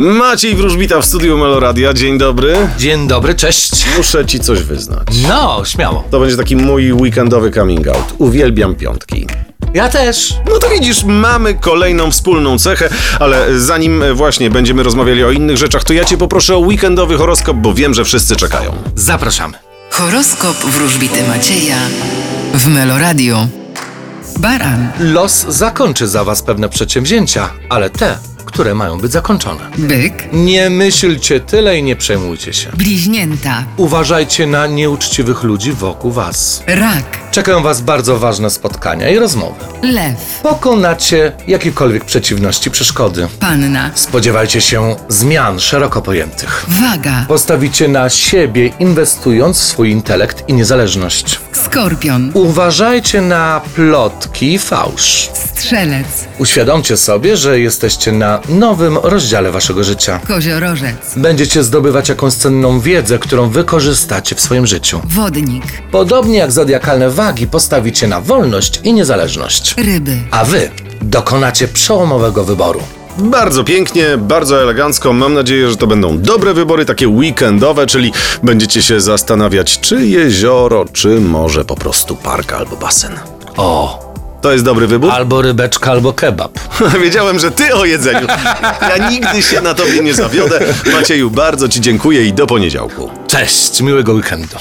Maciej Wróżbita w studiu Meloradia. Dzień dobry. Dzień dobry, cześć. Muszę ci coś wyznać. No, śmiało. To będzie taki mój weekendowy coming out. Uwielbiam piątki. Ja też. No to widzisz, mamy kolejną wspólną cechę, ale zanim właśnie będziemy rozmawiali o innych rzeczach, to ja cię poproszę o weekendowy horoskop, bo wiem, że wszyscy czekają. Zapraszamy. Horoskop wróżbity Macieja w Meloradio. Baran, Los zakończy za was pewne przedsięwzięcia, ale te, które mają być zakończone. byk, Nie myślcie tyle i nie przejmujcie się. bliźnięta, Uważajcie na nieuczciwych ludzi wokół was. rak, Czekają was bardzo ważne spotkania i rozmowy. lew, Pokonacie jakiekolwiek przeciwności, przeszkody. panna, Spodziewajcie się zmian szeroko pojętych. waga, Postawicie na siebie, inwestując w swój intelekt i niezależność. skorpion, Uważajcie na plotki i fałsz. strzelec, Uświadomcie sobie, że jesteście na nowym rozdziale waszego życia. koziorożec, Będziecie zdobywać jakąś cenną wiedzę, którą wykorzystacie w swoim życiu. wodnik, Podobnie jak zodiakalne wagi, postawicie na wolność i niezależność. ryby. A wy dokonacie przełomowego wyboru. Bardzo pięknie, bardzo elegancko. Mam nadzieję, że to będą dobre wybory, takie weekendowe, czyli będziecie się zastanawiać, czy jezioro, czy może po prostu park albo basen. O, To jest dobry wybór? albo rybeczka, albo kebab. Wiedziałem, że ty o jedzeniu. Ja nigdy się na tobie nie zawiodę. Macieju, bardzo ci dziękuję i do poniedziałku. Cześć, miłego weekendu.